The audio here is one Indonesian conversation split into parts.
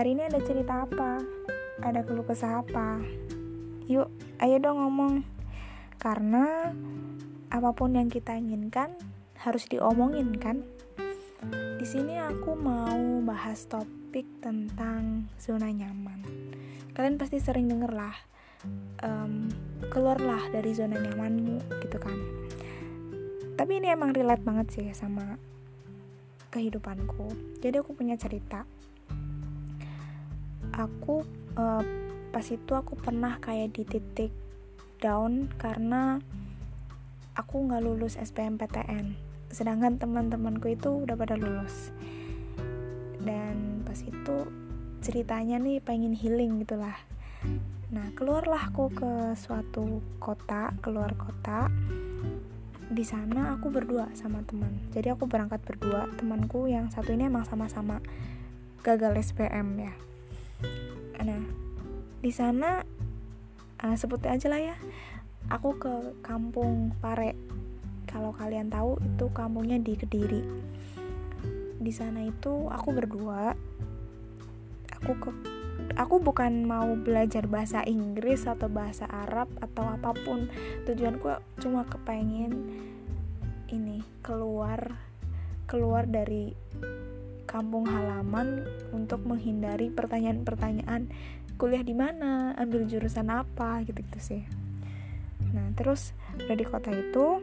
hari ini ada cerita apa? Ada keluh kesah apa? Yuk ayo dong ngomong. Karena apa pun yang kita inginkan harus diomongin kan? Di sini aku mau bahas topik tentang zona nyaman. Kalian pasti sering denger lah um, keluarlah dari zona nyamanmu gitu kan? Tapi ini emang relate banget sih sama kehidupanku. Jadi aku punya cerita aku uh, pas itu aku pernah kayak di titik down karena aku nggak lulus SBMPTN sedangkan teman-temanku itu udah pada lulus. Dan pas itu ceritanya nih pengen healing gitulah nah keluarlah aku ke suatu kota keluar kota. Di sana aku berdua sama teman. Jadi aku berangkat berdua. Temanku yang satu ini emang sama-sama gagal SPM ya nah di sana uh, sebut aja lah ya. Aku ke kampung Pare. Kalau kalian tahu itu kampungnya di Kediri. Di sana itu aku berdua. Aku ke aku bukan mau belajar bahasa Inggris atau bahasa Arab atau apa pun. Tujuanku cuma kepengen ini keluar keluar dari kampung halaman untuk menghindari pertanyaan-pertanyaan kuliah di mana, ambil jurusan apa? gitu-gitu sih. Nah, terus dari kota itu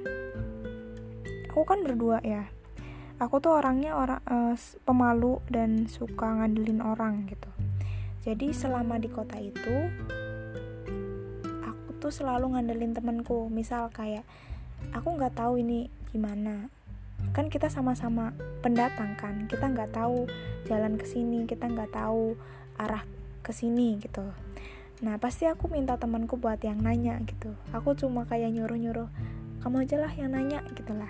aku kan berdua ya. Aku tuh orangnya orang uh, pemalu dan suka ngandelin orang gitu. Jadi selama di kota itu aku tuh selalu ngandelin temenku misal kayak aku nggak tahu ini gimana kan kita sama-sama pendatang kan kita nggak tahu jalan ke sini kita nggak tahu arah ke sini gitu. Nah pasti aku minta temanku buat yang nanya gitu. Aku cuma kayak nyuruh-nyuruh kamu aja lah yang nanya gitulah.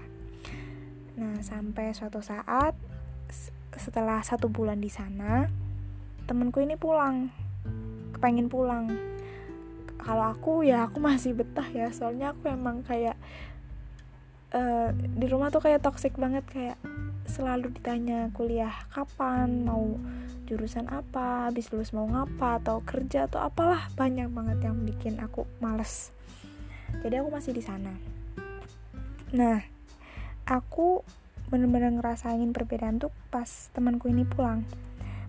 Nah sampai suatu saat setelah satu bulan di sana temenku ini pulang kepengen pulang. Kalau aku ya aku masih betah ya soalnya aku emang kayak uh, di rumah tuh kayak toxic banget kayak selalu ditanya kuliah kapan mau jurusan apa habis lulus mau ngapa atau kerja atau apalah banyak banget yang bikin aku males. Jadi aku masih di sana. Nah aku bener-bener ngerasain perbedaan tuh pas temanku ini pulang.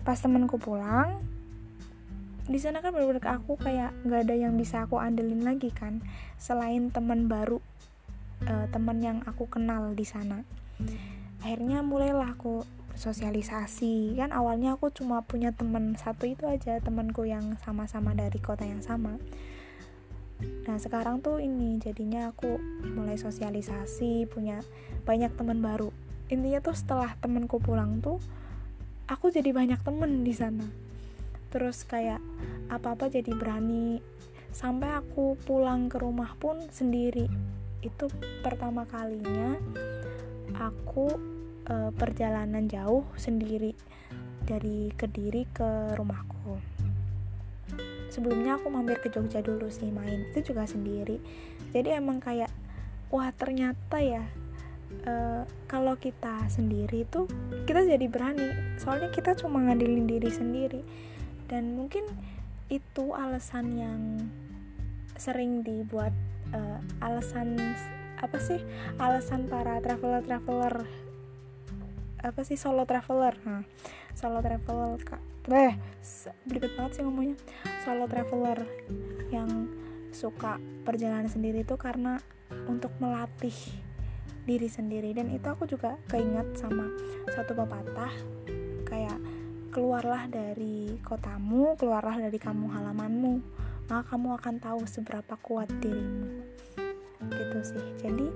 Pas temenku pulang di sana kan bener-bener aku kayak nggak ada yang bisa aku andelin lagi kan selain teman baru uh, teman yang aku kenal di sana. Akhirnya mulailah aku sosialisasi. Kan awalnya aku cuma punya teman satu itu aja temanku yang sama-sama dari kota yang sama. Nah sekarang tuh ini jadinya aku mulai sosialisasi punya banyak teman baru. Intinya tuh setelah temanku pulang tuh aku jadi banyak temen di sana. Terus kayak apa-apa jadi berani. Sampai aku pulang ke rumah pun sendiri itu pertama kalinya aku e, perjalanan jauh sendiri dari Kediri ke rumahku. Sebelumnya aku mampir ke Jogja dulu sih main itu juga sendiri. Jadi emang kayak wah ternyata ya uh, kalau kita sendiri tuh kita jadi berani. Soalnya kita cuma ngadilin diri sendiri. Dan mungkin itu alasan yang sering dibuat uh, alasan apa sih? Alasan para traveler traveler apa sih? Solo traveler. Nah, solo traveler kak. Eh belibet banget sih ngomongnya. Solo traveler yang suka perjalanan sendiri itu karena untuk melatih diri sendiri. Dan itu aku juga keinget sama satu pepatah kayak keluarlah dari kotamu keluarlah dari kamu halamanmu maka kamu akan tahu seberapa kuat dirimu. Gitu sih. Jadi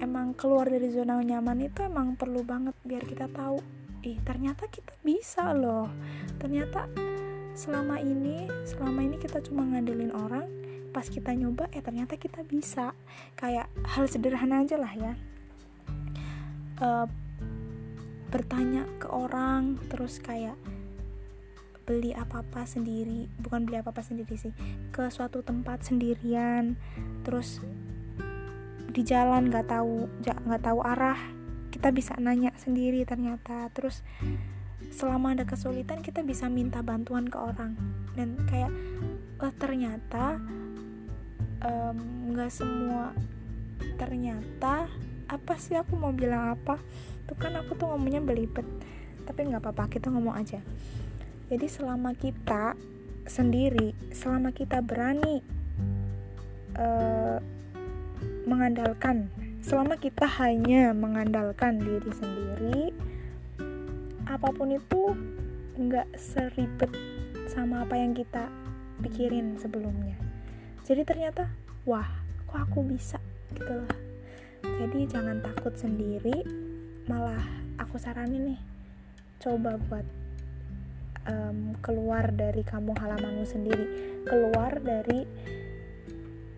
emang keluar dari zona nyaman itu emang perlu banget biar kita tahu ih ternyata kita bisa loh. Ternyata selama ini selama ini kita cuma ngandelin orang pas kita nyoba eh ternyata kita bisa. Kayak hal sederhana aja lah ya. Uh, bertanya ke orang terus kayak beli apa-apa sendiri bukan beli apa-apa sendiri sih ke suatu tempat sendirian terus di jalan nggak tahu nggak tahu arah kita bisa nanya sendiri ternyata terus selama ada kesulitan kita bisa minta bantuan ke orang dan kayak oh ternyata nggak um, semua ternyata apa sih aku mau bilang apa? Tuh kan aku tuh ngomongnya belibet tapi nggak apa-apa kita ngomong aja jadi selama kita sendiri selama kita berani uh, mengandalkan selama kita hanya mengandalkan diri sendiri apa pun itu nggak seribet sama apa yang kita pikirin sebelumnya. Jadi ternyata wah kok aku bisa? Gitu lah. Jadi jangan takut sendiri malah aku saranin nih coba buat um, keluar dari kampung halamanmu sendiri. Keluar dari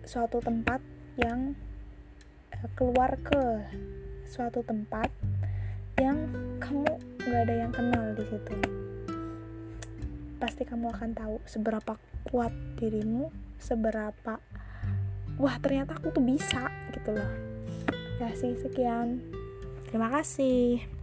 suatu tempat yang uh, keluar ke suatu tempat yang kamu nggak ada yang kenal di situ. Pasti kamu akan tahu seberapa kuat dirimu seberapa wah ternyata aku tuh bisa gitu loh. Ya sih sekian. Terima kasih